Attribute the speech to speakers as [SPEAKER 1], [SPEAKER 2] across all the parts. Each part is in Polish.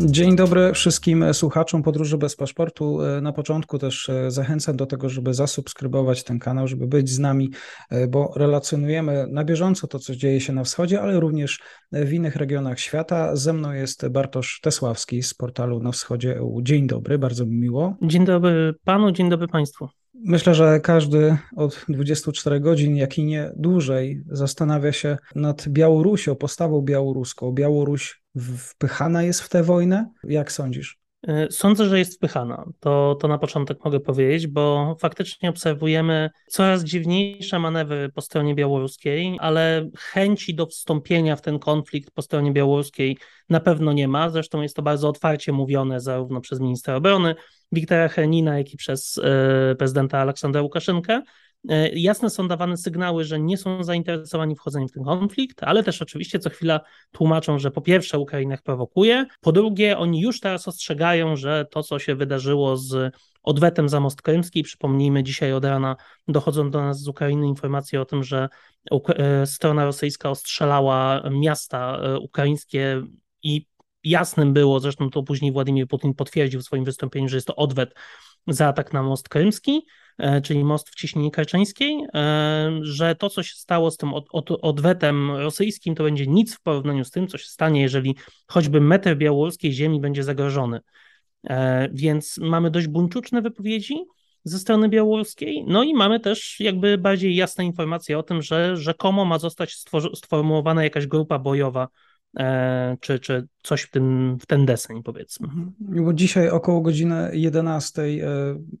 [SPEAKER 1] Dzień dobry wszystkim słuchaczom Podróży bez paszportu. Na początku też e, zachęcam do tego, żeby zasubskrybować ten kanał, żeby być z nami, e, bo relacjonujemy na bieżąco to, co dzieje się na wschodzie, ale również w innych regionach świata. Ze mną jest Bartosz Tesławski z portalu Na Wschodzie EU. Dzień dobry, bardzo mi miło.
[SPEAKER 2] Dzień dobry panu, dzień dobry państwu.
[SPEAKER 1] Myślę, że każdy od 24 godzin, jak i nie dłużej, zastanawia się nad Białorusią, postawą białoruską. Białoruś wpychana jest w tę wojnę? Jak sądzisz?
[SPEAKER 2] E, sądzę, że jest wpychana. To, to na początek mogę powiedzieć, bo faktycznie obserwujemy coraz dziwniejsze manewry po stronie białoruskiej, ale chęci do wstąpienia w ten konflikt po stronie białoruskiej na pewno nie ma. Zresztą jest to bardzo otwarcie mówione zarówno przez ministra obrony Wiktora Henina, jak i przez e, prezydenta Aleksandra Łukaszenkę. E, jasne są dawane sygnały, że nie są zainteresowani wchodzeniem w ten konflikt, ale też oczywiście co chwila tłumaczą, że po pierwsze Ukraina ich prowokuje, po drugie oni już teraz ostrzegają, że to, co się wydarzyło z odwetem za most krymski, przypomnijmy, dzisiaj od rana dochodzą do nas z Ukrainy informacje o tym, że e, strona rosyjska ostrzelała miasta e, ukraińskie i jasnym było, zresztą to później Władimir Putin potwierdził w swoim wystąpieniu, że jest to odwet za atak na most krymski. E, czyli most w ciśnienie karczeńskiej, e, że to, co się stało z tym od, od, odwetem rosyjskim, to będzie nic w porównaniu z tym, co się stanie, jeżeli choćby metr białoruskiej ziemi będzie zagrożony. E, więc mamy dość buńczuczne wypowiedzi ze strony białoruskiej, no i mamy też jakby bardziej jasne informacje o tym, że rzekomo ma zostać stwormułowana jakaś grupa bojowa czy, czy coś w, tym, w ten deseń, powiedzmy. Mhm.
[SPEAKER 1] Bo dzisiaj około godziny 11 e,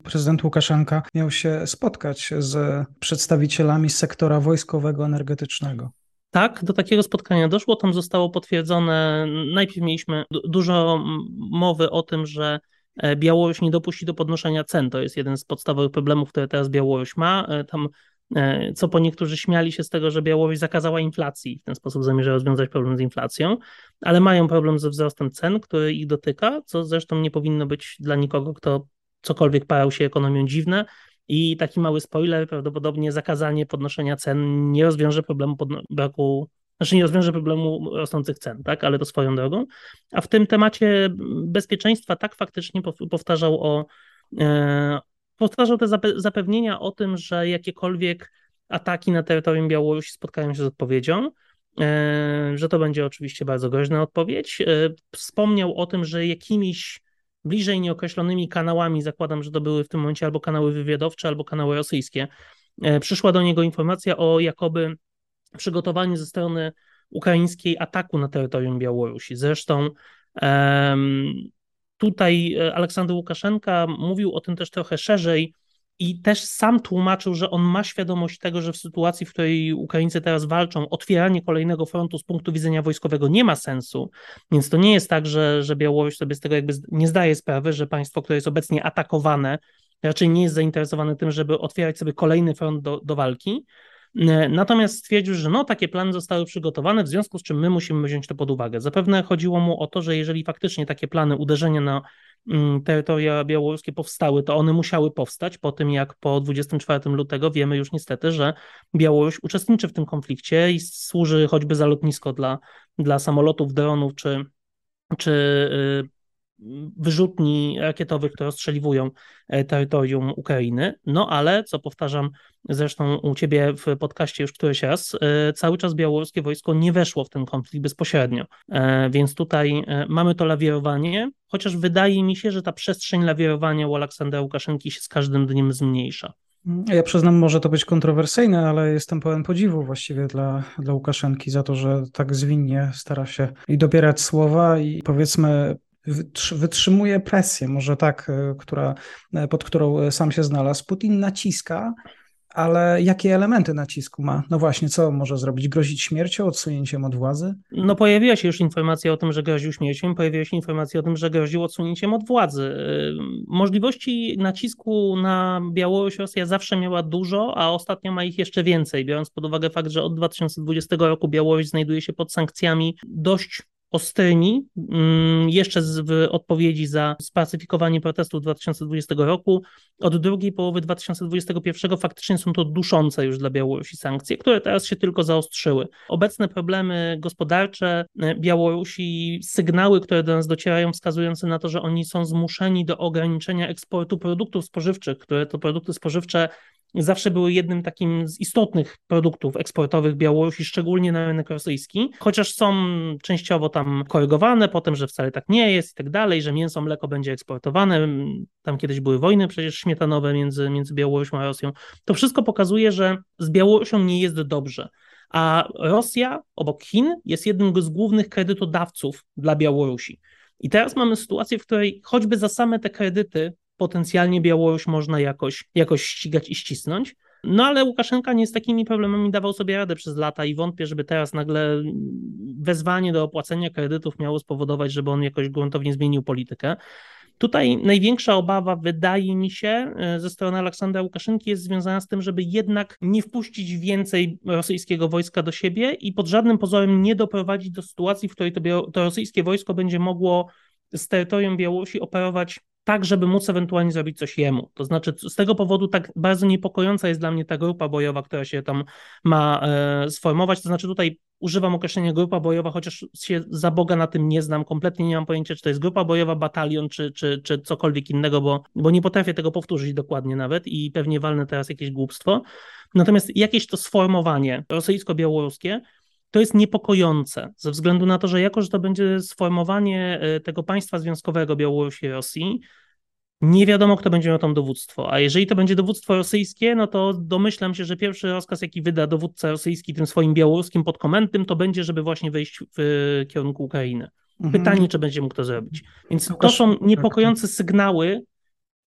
[SPEAKER 1] prezydent Łukaszenka miał się spotkać z przedstawicielami sektora wojskowego energetycznego.
[SPEAKER 2] Tak, do takiego spotkania doszło. Tam zostało potwierdzone. Najpierw mieliśmy dużo mowy o tym, że e, Białoruś nie dopuści do podnoszenia cen. To jest jeden z podstawowych problemów, które teraz Białoruś ma. Tam E, co po niektórzy śmiali się z tego, że Białoruś zakazała inflacji i w ten sposób zamierza rozwiązać problem z inflacją, ale mają problem ze wzrostem cen, który ich dotyka, co zresztą nie powinno być dla nikogo, kto cokolwiek parał się ekonomią dziwne. I taki mały spoiler, prawdopodobnie zakazanie podnoszenia cen nie rozwiąże problemu braku, znaczy nie rozwiąże problemu rosnących cen, tak, ale to swoją drogą. A w tym temacie bezpieczeństwa tak faktycznie powtarzał o, e, powtarzał te zapewnienia o tym, że jakiekolwiek ataki na terytorium Białorusi spotkają się z odpowiedzią, e, że to będzie oczywiście bardzo groźna odpowiedź. E, wspomniał o tym, że jakimiś bliżej nieokreślonymi kanałami, zakładam, że to były w tym momencie albo kanały wywiadowcze, albo kanały rosyjskie, e, przyszła do niego informacja o jakoby przygotowaniu ze strony ukraińskiej ataku na terytorium Białorusi. Zresztą Tutaj e, Aleksander Łukaszenka mówił o tym też trochę szerzej i też sam tłumaczył, że on ma świadomość tego, że w sytuacji, w której Ukraińcy teraz walczą, otwieranie kolejnego frontu z punktu widzenia wojskowego nie ma sensu. Więc to nie jest tak, że, że Białoruś sobie z tego jakby nie zdaje sprawy, że państwo, które jest obecnie atakowane, raczej nie jest zainteresowane tym, żeby otwierać sobie kolejny front do, do walki. E, natomiast stwierdził, że no, takie plany zostały przygotowane, w związku z czym my musimy wziąć to pod uwagę. Zapewne chodziło mu o to, że jeżeli faktycznie takie plany uderzenia na mm, terytoria białoruskie powstały, to one musiały powstać po tym, jak po 24 lutego wiemy już niestety, że Białoruś uczestniczy w tym konflikcie i służy choćby za lotnisko dla, dla samolotów, dronów czy, czy y, wyrzutni rakietowych, które ostrzeliwują e, terytorium Ukrainy. No ale, co powtarzam zresztą u ciebie w podcaście już któryś raz, e, cały czas białoruskie wojsko nie weszło w ten konflikt bezpośrednio. E, więc tutaj mamy to lawirowanie, chociaż wydaje mi się, że ta przestrzeń lawirowania u Aleksandra Łukaszenki się z każdym dniem zmniejsza.
[SPEAKER 1] Ja przyznam, może to być kontrowersyjne, ale jestem pełen podziwu właściwie dla, dla Łukaszenki za to, że tak zwinnie stara się i dobierać słowa i powiedzmy wytrzymuje presję, może tak, e, która, e, pod którą e, sam się znalazł. Putin naciska, ale jakie elementy nacisku ma? No właśnie, co może zrobić? Grozić śmiercią, odsunięciem od władzy?
[SPEAKER 2] No pojawiła się już informacja o tym, że groził śmiercią, pojawiła się informacja o tym, że groził odsunięciem od władzy. Możliwości nacisku na Białoruś Rosja zawsze miała dużo, a ostatnio ma ich jeszcze więcej, biorąc pod uwagę fakt, że od 2020 roku Białoruś znajduje się pod sankcjami dość ostrymi, mm, jeszcze w odpowiedzi za spacyfikowanie protestów 2020 roku. Od drugiej połowy 2021 faktycznie są to duszące już dla Białorusi sankcje, które teraz się tylko zaostrzyły. Obecne problemy gospodarcze e, Białorusi, sygnały, które do nas docierają, wskazujące na to, że oni są zmuszeni do ograniczenia eksportu produktów spożywczych, które to produkty spożywcze zawsze były jednym takim z istotnych produktów eksportowych Białorusi, szczególnie na rynek rosyjski, chociaż są częściowo tam korygowane, potem, że wcale tak nie jest i tak dalej, że mięso, mleko będzie eksportowane. Tam kiedyś były wojny przecież śmietanowe między, między Białorusią a Rosją. To wszystko pokazuje, że z Białorusią nie jest dobrze. A Rosja obok Chin jest jednym z głównych kredytodawców dla Białorusi. I teraz mamy sytuację, w której choćby za same te kredyty potencjalnie Białoruś można jakoś, jakoś ścigać i ścisnąć. No ale Łukaszenka nie z takimi problemami dawał sobie radę przez lata i wątpię, żeby teraz nagle wezwanie do opłacenia kredytów miało spowodować, żeby on jakoś gruntownie zmienił politykę. Tutaj największa obawa, wydaje mi się, e, ze strony Aleksandra Łukaszenki jest związana z tym, żeby jednak nie wpuścić więcej rosyjskiego wojska do siebie i pod żadnym pozorem nie doprowadzić do sytuacji, w której to, to rosyjskie wojsko będzie mogło z terytorium Białorusi operować tak, żeby móc ewentualnie zrobić coś jemu. To znaczy, z tego powodu tak bardzo niepokojąca jest dla mnie ta grupa bojowa, która się tam ma e, sformować. To znaczy, tutaj używam określenia grupa bojowa, chociaż się za Boga na tym nie znam, kompletnie nie mam pojęcia, czy to jest grupa bojowa, batalion, czy, czy, czy cokolwiek innego, bo, bo nie potrafię tego powtórzyć dokładnie nawet i pewnie walnę teraz jakieś głupstwo. Natomiast jakieś to sformowanie rosyjsko-białoruskie to jest niepokojące, ze względu na to, że jako, że to będzie sformowanie e, tego państwa związkowego Białorusi i Rosji, nie wiadomo, kto będzie miał tam dowództwo. A jeżeli to będzie dowództwo rosyjskie, no to domyślam się, że pierwszy rozkaz, jaki wyda dowódca rosyjski tym swoim białoruskim podkomendnym, to będzie, żeby właśnie wejść w kierunku Ukrainy. Mhm. Pytanie, czy będzie mógł to zrobić. Więc to są niepokojące sygnały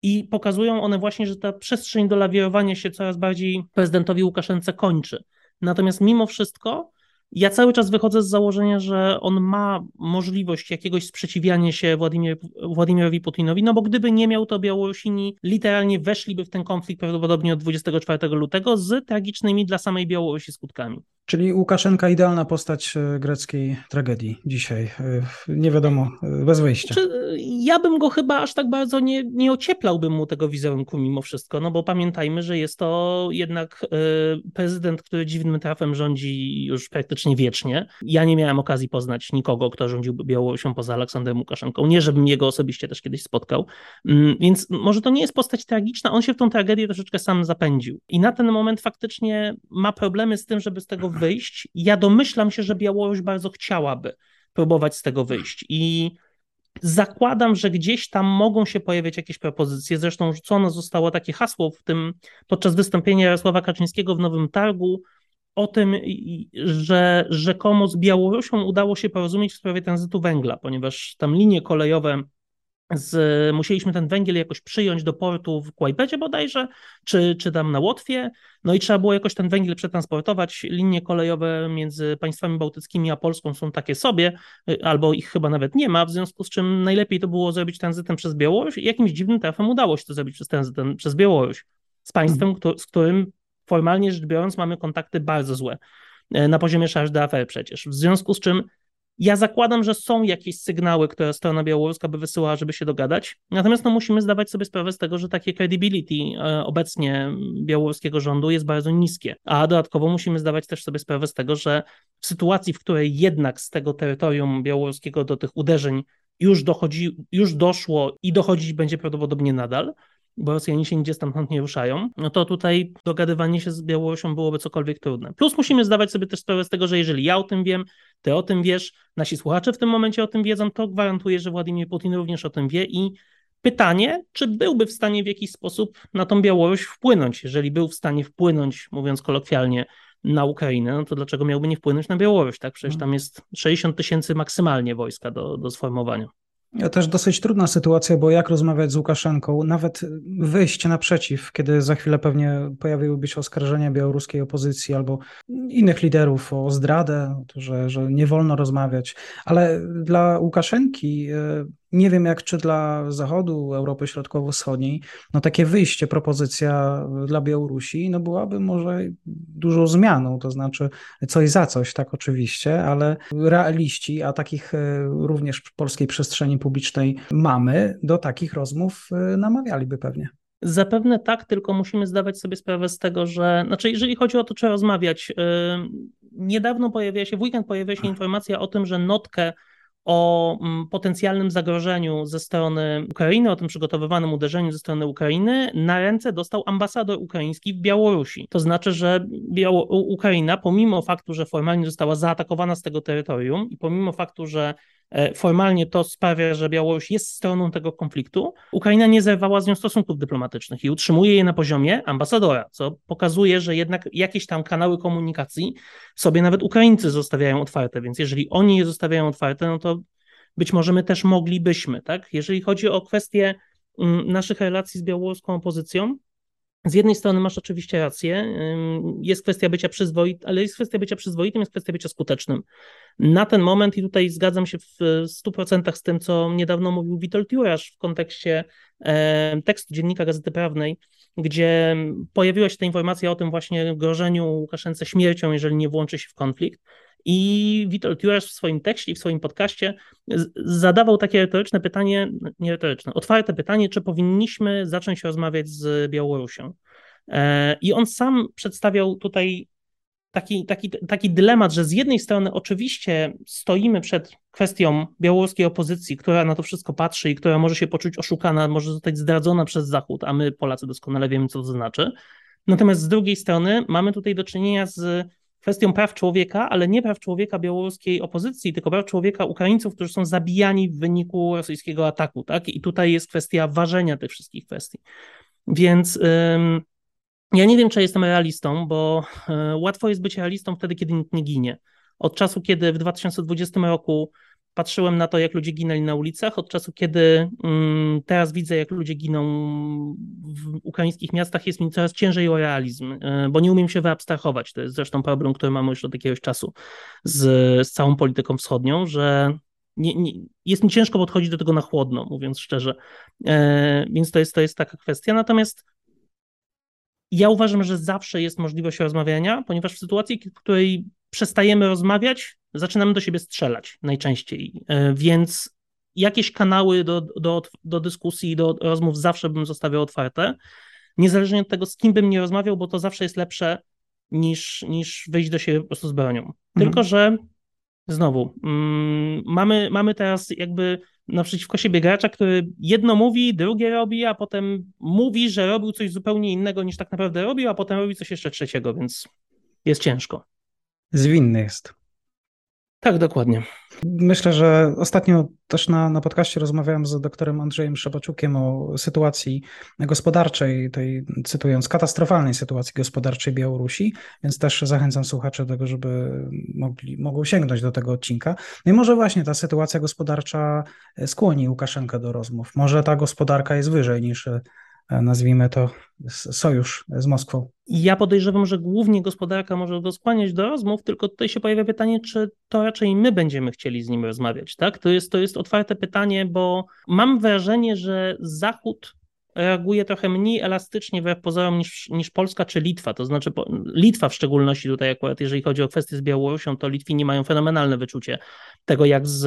[SPEAKER 2] i pokazują one właśnie, że ta przestrzeń do lawierowania się coraz bardziej prezydentowi Łukaszence kończy. Natomiast mimo wszystko ja cały czas wychodzę z założenia, że on ma możliwość jakiegoś sprzeciwiania się Władimir, Władimirowi Putinowi, no bo gdyby nie miał, to Białorusini literalnie weszliby w ten konflikt prawdopodobnie od 24 lutego z tragicznymi dla samej Białorusi skutkami.
[SPEAKER 1] Czyli Łukaszenka idealna postać e, greckiej tragedii dzisiaj. E, nie wiadomo, e, bez wyjścia.
[SPEAKER 2] Znaczy, ja bym go chyba aż tak bardzo nie, nie ocieplałbym mu tego wizerunku mimo wszystko, no bo pamiętajmy, że jest to jednak prezydent, który dziwnym trafem rządzi już praktycznie wiecznie. Ja nie miałem okazji poznać nikogo, kto rządził Białorusią poza Aleksandrem Łukaszenką. Nie, żebym jego osobiście też kiedyś spotkał. Mm, więc może to nie jest postać tragiczna, on się w tą tragedię troszeczkę sam zapędził. I na ten moment faktycznie ma problemy z tym, żeby z tego wyjść. Ja domyślam się, że Białoruś bardzo chciałaby próbować z tego wyjść i zakładam, że gdzieś tam mogą się pojawiać jakieś propozycje. Zresztą rzucone zostało takie hasło w tym podczas wystąpienia Jarosława Kaczyńskiego w Nowym Targu o tym, że rzekomo z Białorusią udało się porozumieć w sprawie tranzytu węgla, ponieważ tam linie kolejowe z, musieliśmy ten węgiel jakoś przyjąć do portu w Kłajpecie bodajże, czy, czy tam na Łotwie, no i trzeba było jakoś ten węgiel przetransportować. Linie kolejowe między państwami bałtyckimi a Polską są takie sobie, albo ich chyba nawet nie ma, w związku z czym najlepiej to było zrobić tranzytem przez Białoruś. I jakimś dziwnym trafem udało się to zrobić przez tranzytem przez Białoruś, z państwem, z którym formalnie rzecz biorąc mamy kontakty bardzo złe e, na poziomie charge d'affaires przecież, w związku z czym ja zakładam, że są jakieś sygnały, które strona białoruska by wysyłała, żeby się dogadać. Natomiast no, musimy zdawać sobie sprawę z tego, że takie credibility e, obecnie białoruskiego rządu jest bardzo niskie. A dodatkowo musimy zdawać też sobie sprawę z tego, że w sytuacji, w której jednak z tego terytorium białoruskiego do tych uderzeń już dochodzi, już doszło i dochodzić będzie prawdopodobnie nadal, bo Rosjanie się nigdzie stamtąd nie ruszają, no to tutaj dogadywanie się z Białorusią byłoby cokolwiek trudne. Plus musimy zdawać sobie też sprawę z tego, że jeżeli ja o tym wiem, ty o tym wiesz, nasi słuchacze w tym momencie o tym wiedzą, to gwarantuję, że Władimir Putin również o tym wie i pytanie, czy byłby w stanie w jakiś sposób na tą Białoruś wpłynąć. Jeżeli był w stanie wpłynąć, mówiąc kolokwialnie, na Ukrainę, no to dlaczego miałby nie wpłynąć na Białoruś, tak? Przecież tam jest 60 tysięcy maksymalnie wojska do, do sformowania.
[SPEAKER 1] Też dosyć trudna sytuacja, bo jak rozmawiać z Łukaszenką, nawet wyjść naprzeciw, kiedy za chwilę pewnie pojawiłyby się oskarżenia białoruskiej opozycji albo innych liderów o zdradę, że, że nie wolno rozmawiać. Ale dla Łukaszenki e, nie wiem jak czy dla Zachodu, Europy Środkowo-Wschodniej, no takie wyjście, propozycja dla Białorusi, no byłaby może dużą zmianą, to znaczy coś za coś, tak oczywiście, ale realiści, a takich e, również w polskiej przestrzeni publicznej mamy, do takich rozmów e, namawialiby pewnie.
[SPEAKER 2] Zapewne tak, tylko musimy zdawać sobie sprawę z tego, że, znaczy, jeżeli chodzi o to, czy rozmawiać, yy, niedawno pojawiła się, w weekend pojawiła się informacja o tym, że notkę o mm, potencjalnym zagrożeniu ze strony Ukrainy, o tym przygotowywanym uderzeniu ze strony Ukrainy, na ręce dostał ambasador ukraiński w Białorusi. To znaczy, że Biało Ukraina, pomimo faktu, że formalnie została zaatakowana z tego terytorium i pomimo faktu, że formalnie to sprawia, że Białoruś jest stroną tego konfliktu. Ukraina nie zerwała z nią stosunków dyplomatycznych i utrzymuje je na poziomie ambasadora, co pokazuje, że jednak jakieś tam kanały komunikacji sobie nawet Ukraińcy zostawiają otwarte, więc jeżeli oni je zostawiają otwarte, no to być może my też moglibyśmy, tak? Jeżeli chodzi o kwestię mm, naszych relacji z białoruską opozycją, z jednej strony masz oczywiście rację, jest kwestia bycia przyzwoitym, ale jest kwestia bycia przyzwoitym, jest kwestia bycia skutecznym. Na ten moment, i tutaj zgadzam się w 100% z tym, co niedawno mówił Witold Jurasz w kontekście tekstu Dziennika Gazety Prawnej, gdzie pojawiła się ta informacja o tym właśnie grożeniu Łukaszence śmiercią, jeżeli nie włączy się w konflikt. I Witold Jurasz w swoim tekście i w swoim podcaście zadawał takie retoryczne pytanie, nie retoryczne, otwarte pytanie, czy powinniśmy zacząć rozmawiać z Białorusią. E, I on sam przedstawiał tutaj taki, taki, taki dylemat, że z jednej strony oczywiście stoimy przed kwestią białoruskiej opozycji, która na to wszystko patrzy i która może się poczuć oszukana, może zostać zdradzona przez Zachód, a my Polacy doskonale wiemy, co to znaczy. Natomiast z drugiej strony mamy tutaj do czynienia z kwestią praw człowieka, ale nie praw człowieka białoruskiej opozycji, tylko praw człowieka Ukraińców, którzy są zabijani w wyniku rosyjskiego ataku. Tak? I tutaj jest kwestia ważenia tych wszystkich kwestii. Więc ym, ja nie wiem, czy jestem realistą, bo y, łatwo jest być realistą wtedy, kiedy nikt nie ginie. Od czasu, kiedy w 2020 roku patrzyłem na to, jak ludzie ginęli na ulicach, od czasu, kiedy mm, teraz widzę, jak ludzie giną w ukraińskich miastach, jest mi coraz ciężej o realizm, e, bo nie umiem się wyabstrahować. To jest zresztą problem, który mamy już od jakiegoś czasu z, z całą polityką wschodnią, że nie, nie, jest mi ciężko podchodzić do tego na chłodno, mówiąc szczerze. E, więc to jest, to jest taka kwestia. Natomiast ja uważam, że zawsze jest możliwość rozmawiania, ponieważ w sytuacji, w której przestajemy rozmawiać, zaczynamy do siebie strzelać najczęściej. E, więc jakieś kanały do, do, do dyskusji, do rozmów zawsze bym zostawiał otwarte, niezależnie od tego, z kim bym nie rozmawiał, bo to zawsze jest lepsze niż, niż wyjść do siebie po prostu z bronią. Mhm. Tylko, że znowu, mm, mamy, mamy teraz jakby naprzeciwko siebie gracza, który jedno mówi, drugie robi, a potem mówi, że robił coś zupełnie innego niż tak naprawdę robił, a potem robi coś jeszcze trzeciego, więc jest ciężko.
[SPEAKER 1] Zwinny jest.
[SPEAKER 2] Tak, dokładnie.
[SPEAKER 1] Myślę, że ostatnio też na, na podcaście rozmawiałem z doktorem Andrzejem Szabaczukiem o sytuacji gospodarczej, tej cytując, katastrofalnej sytuacji gospodarczej Białorusi, więc też zachęcam słuchaczy do tego, żeby mogli, mogą sięgnąć do tego odcinka. No i może właśnie ta sytuacja gospodarcza skłoni Łukaszenkę do rozmów. Może ta gospodarka jest wyżej niż nazwijmy to, sojusz z Moskwą.
[SPEAKER 2] Ja podejrzewam, że głównie gospodarka może go skłaniać do rozmów, tylko tutaj się pojawia pytanie, czy to raczej my będziemy chcieli z nim rozmawiać, tak? To jest, to jest otwarte pytanie, bo mam wrażenie, że Zachód reaguje trochę mniej elastycznie wbrew pozorom niż, niż Polska czy Litwa. To znaczy Litwa w szczególności tutaj akurat, jeżeli chodzi o kwestie z Białorusią, to Litwini mają fenomenalne wyczucie tego, jak z,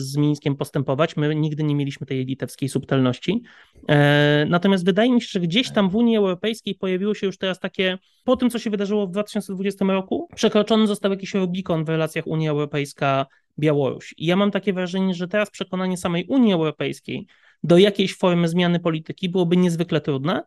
[SPEAKER 2] z Mińskiem postępować. My nigdy nie mieliśmy tej litewskiej subtelności. E, natomiast wydaje mi się, że gdzieś tam w Unii Europejskiej pojawiło się już teraz takie, po tym co się wydarzyło w 2020 roku, przekroczony został jakiś Rubikon w relacjach Unia Europejska Białoruś. I ja mam takie wrażenie, że teraz przekonanie samej Unii Europejskiej, do jakiejś formy zmiany polityki byłoby niezwykle trudne.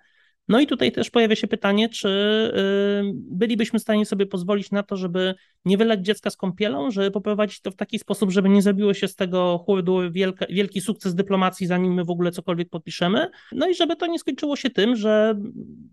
[SPEAKER 2] No i tutaj też pojawia się pytanie, czy y, bylibyśmy w stanie sobie pozwolić na to, żeby nie wylać dziecka z kąpielą, żeby poprowadzić to w taki sposób, żeby nie zrobiło się z tego wielka, wielki sukces dyplomacji, zanim my w ogóle cokolwiek podpiszemy. No i żeby to nie skończyło się tym, że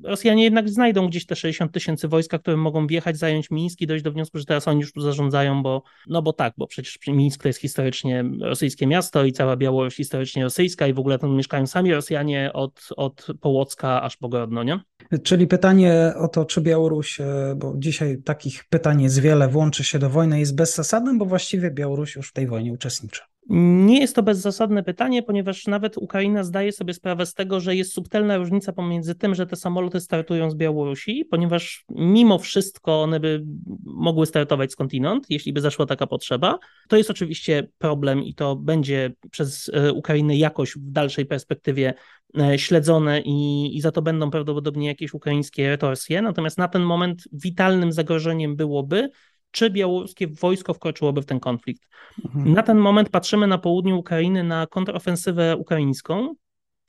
[SPEAKER 2] Rosjanie jednak znajdą gdzieś te 60 tysięcy wojska, które mogą wjechać, zająć Mińsk i dojść do wniosku, że teraz oni już tu zarządzają, bo no bo tak, bo przecież Mińsk to jest historycznie rosyjskie miasto i cała Białoruś historycznie rosyjska i w ogóle tam mieszkają sami Rosjanie od, od Połocka aż po Nie?
[SPEAKER 1] Czyli pytanie o to, czy Białoruś, e, bo dzisiaj takich pytań jest wiele, włączy się do wojny, jest bezzasadnym, bo właściwie Białoruś już w tej wojnie uczestniczy.
[SPEAKER 2] Nie jest to bezzasadne pytanie, ponieważ nawet Ukraina zdaje sobie sprawę z tego, że jest subtelna różnica pomiędzy tym, że te samoloty startują z Białorusi, ponieważ mimo wszystko one by mogły startować skądinąd, jeśli by zaszła taka potrzeba. To jest oczywiście problem i to będzie przez e, Ukrainę jakoś w dalszej perspektywie e, śledzone i, i za to będą prawdopodobnie jakieś ukraińskie retorsje. Natomiast na ten moment witalnym zagrożeniem byłoby, czy białoruskie wojsko wkroczyłoby w ten konflikt. Mhm. Na ten moment patrzymy na południu Ukrainy na kontrofensywę ukraińską,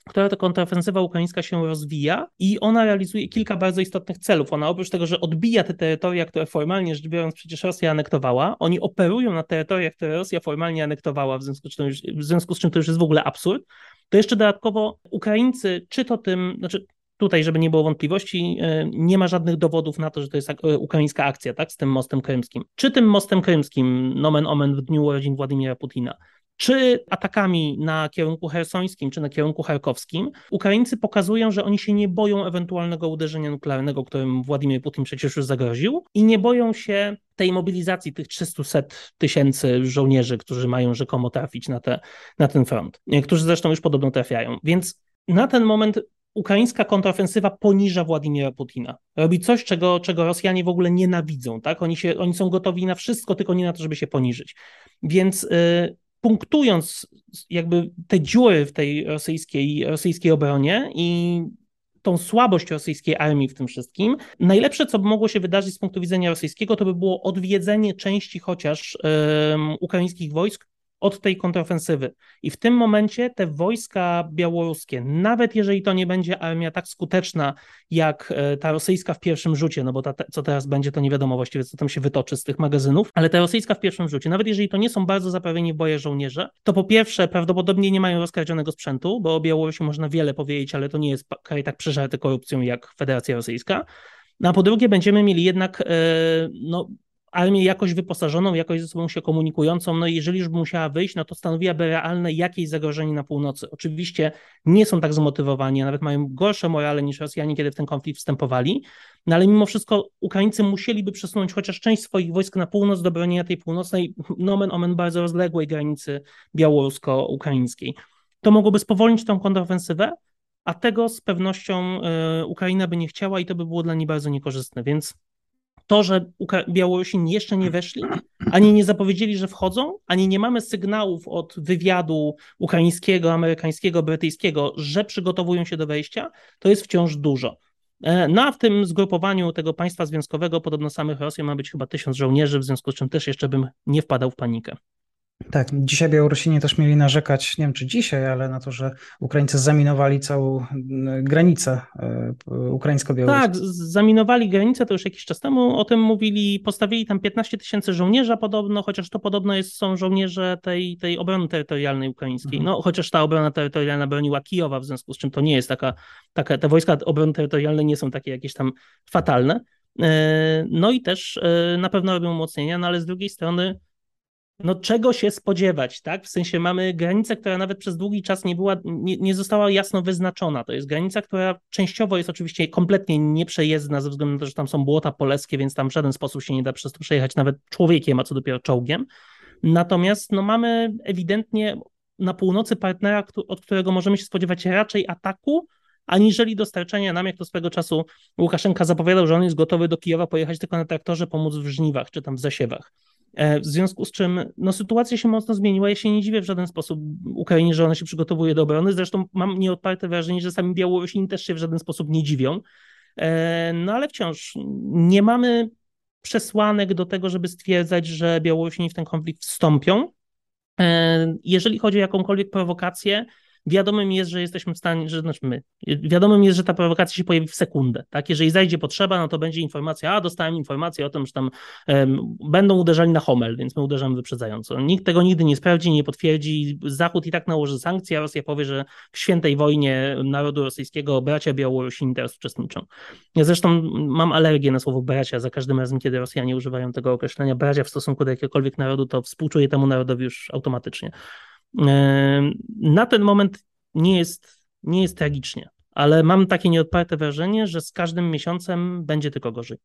[SPEAKER 2] która to kontrofensywa ukraińska się rozwija i ona realizuje kilka bardzo istotnych celów. Ona oprócz tego, że odbija te terytoria, które formalnie rzecz biorąc przecież Rosja anektowała, oni operują na terytoriach, które Rosja formalnie anektowała, w związku z czym, w związku z czym to już jest w ogóle absurd, to jeszcze dodatkowo Ukraińcy, czy to tym, znaczy tutaj, żeby nie było wątpliwości, e, nie ma żadnych dowodów na to, że to jest e, ukraińska akcja, tak, z tym mostem krymskim. Czy tym mostem krymskim, nomen omen w dniu urodzin Władimira Putina, czy atakami na kierunku hersońskim, czy na kierunku charkowskim, Ukraińcy pokazują, że oni się nie boją ewentualnego uderzenia nuklearnego, którym Władimir Putin przecież już zagroził, i nie boją się tej mobilizacji tych 300 tysięcy żołnierzy, którzy mają rzekomo trafić na, te, na ten front, którzy zresztą już podobno trafiają. Więc na ten moment ukraińska kontrofensywa poniża Władimira Putina. Robi coś, czego, czego Rosjanie w ogóle nienawidzą. Tak? Oni, się, oni są gotowi na wszystko, tylko nie na to, żeby się poniżyć. Więc y, punktując jakby te dziury w tej rosyjskiej, rosyjskiej obronie i tą słabość rosyjskiej armii w tym wszystkim, najlepsze, co by mogło się wydarzyć z punktu widzenia rosyjskiego, to by było odwiedzenie części chociaż ukraińskich wojsk, od tej kontrofensywy. I w tym momencie te wojska białoruskie, nawet jeżeli to nie będzie armia tak skuteczna jak e, ta rosyjska w pierwszym rzucie, no bo ta, co teraz będzie, to nie wiadomo właściwie, co tam się wytoczy z tych magazynów, ale ta rosyjska w pierwszym rzucie, nawet jeżeli to nie są bardzo zaprawieni w boje żołnierze, to po pierwsze prawdopodobnie nie mają rozkradzionego sprzętu, bo o Białorusi można wiele powiedzieć, ale to nie jest kraj tak przeżarty korupcją jak Federacja Rosyjska. No a po drugie, będziemy mieli jednak e, no, armię jakoś wyposażoną, jakoś ze sobą się komunikującą, no i jeżeli już by musiała wyjść, no to stanowiłaby realne jakieś zagrożenie na północy. Oczywiście nie są tak zmotywowani, a nawet mają gorsze morale niż Rosjanie, kiedy w ten konflikt wstępowali, no ale mimo wszystko Ukraińcy musieliby przesunąć chociaż część swoich wojsk na północ do bronienia tej północnej, nomen omen bardzo rozległej granicy białorusko-ukraińskiej. To mogłoby spowolnić tą kontrofensywę, a tego z pewnością y, Ukraina by nie chciała i to by było dla niej bardzo niekorzystne, więc to, że Białorusini jeszcze nie weszli, ani nie zapowiedzieli, że wchodzą, ani nie mamy sygnałów od wywiadu ukraińskiego, amerykańskiego, brytyjskiego, że przygotowują się do wejścia, to jest wciąż dużo. E, no w tym zgrupowaniu tego państwa związkowego, podobno samych Rosjan, ma być chyba tysiąc żołnierzy, w związku z czym też jeszcze bym nie wpadał w panikę.
[SPEAKER 1] Tak, dzisiaj Białorusini też mieli narzekać, nie wiem czy dzisiaj, ale na to, że Ukraińcy zaminowali całą granicę e, ukraińsko-białoruską.
[SPEAKER 2] Tak, zaminowali granicę to już jakiś czas temu, o tym mówili, postawili tam 15 tysięcy żołnierza podobno, chociaż to podobno jest, są żołnierze tej, tej obrony terytorialnej ukraińskiej. Mhm. No, chociaż ta obrona terytorialna broniła Kijowa, w związku z czym to nie jest taka, taka te wojska obrony terytorialnej nie są takie jakieś tam fatalne. E, no i też e, na pewno robią umocnienia, no ale z drugiej strony no czego się spodziewać, tak? W sensie mamy granicę, która nawet przez długi czas nie była, nie, nie, została jasno wyznaczona. To jest granica, która częściowo jest oczywiście kompletnie nieprzejezdna ze względu na to, że tam są błota polskie, więc tam w żaden sposób się nie da przez to przejechać nawet człowiekiem, a co dopiero czołgiem. Natomiast no mamy ewidentnie na północy partnera, od którego możemy się spodziewać raczej ataku, aniżeli dostarczenia nam, jak to swego czasu Łukaszenka zapowiadał, że on jest gotowy do Kijowa pojechać tylko na traktorze, pomóc w żniwach czy tam w zasiewach. E, w związku z czym no, sytuacja się mocno zmieniła. Ja się nie dziwię w żaden sposób Ukrainie, że ona się przygotowuje do obrony. Zresztą mam nieodparte wrażenie, że sami Białorusini też się w żaden sposób nie dziwią. E, no ale wciąż nie mamy przesłanek do tego, żeby stwierdzać, że Białorusini w ten konflikt wstąpią. E, jeżeli chodzi o jakąkolwiek prowokację, wiadomym jest, że jesteśmy w stanie, że znaczy my, wiadomym jest, że ta prowokacja się pojawi w sekundę, tak? Jeżeli zajdzie potrzeba, no to będzie informacja, a dostałem informację o tym, że tam um, będą uderzali na Homel, więc my uderzamy wyprzedzająco. Nikt tego nigdy nie sprawdzi, nie potwierdzi. Zachód i tak nałoży sankcje, a Rosja powie, że w świętej wojnie narodu rosyjskiego bracia Białorusini teraz uczestniczą. Ja zresztą mam alergię na słowo bracia za każdym razem, kiedy Rosjanie używają tego określenia bracia w stosunku do jakiegokolwiek narodu, to współczuję temu narodowi już automatycznie. Na ten moment nie jest, nie jest tragicznie, ale mam takie nieodparte wrażenie, że z każdym miesiącem będzie tylko gorzej.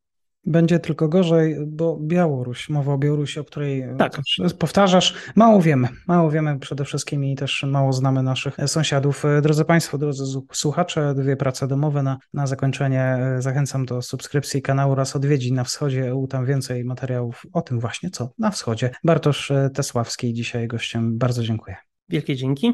[SPEAKER 1] Będzie tylko gorzej, bo Białoruś, mowa o Białorusi, o której tak. powtarzasz, mało wiemy. Mało wiemy przede wszystkim i też mało znamy naszych sąsiadów. Drodzy Państwo, drodzy słuchacze, dwie prace domowe na, na zakończenie. Zachęcam do subskrypcji kanału oraz odwiedzi na wschodzie EU. Tam więcej materiałów o tym właśnie, co na wschodzie. Bartosz Tesławski dzisiaj gościem. Bardzo dziękuję.
[SPEAKER 2] Wielkie dzięki.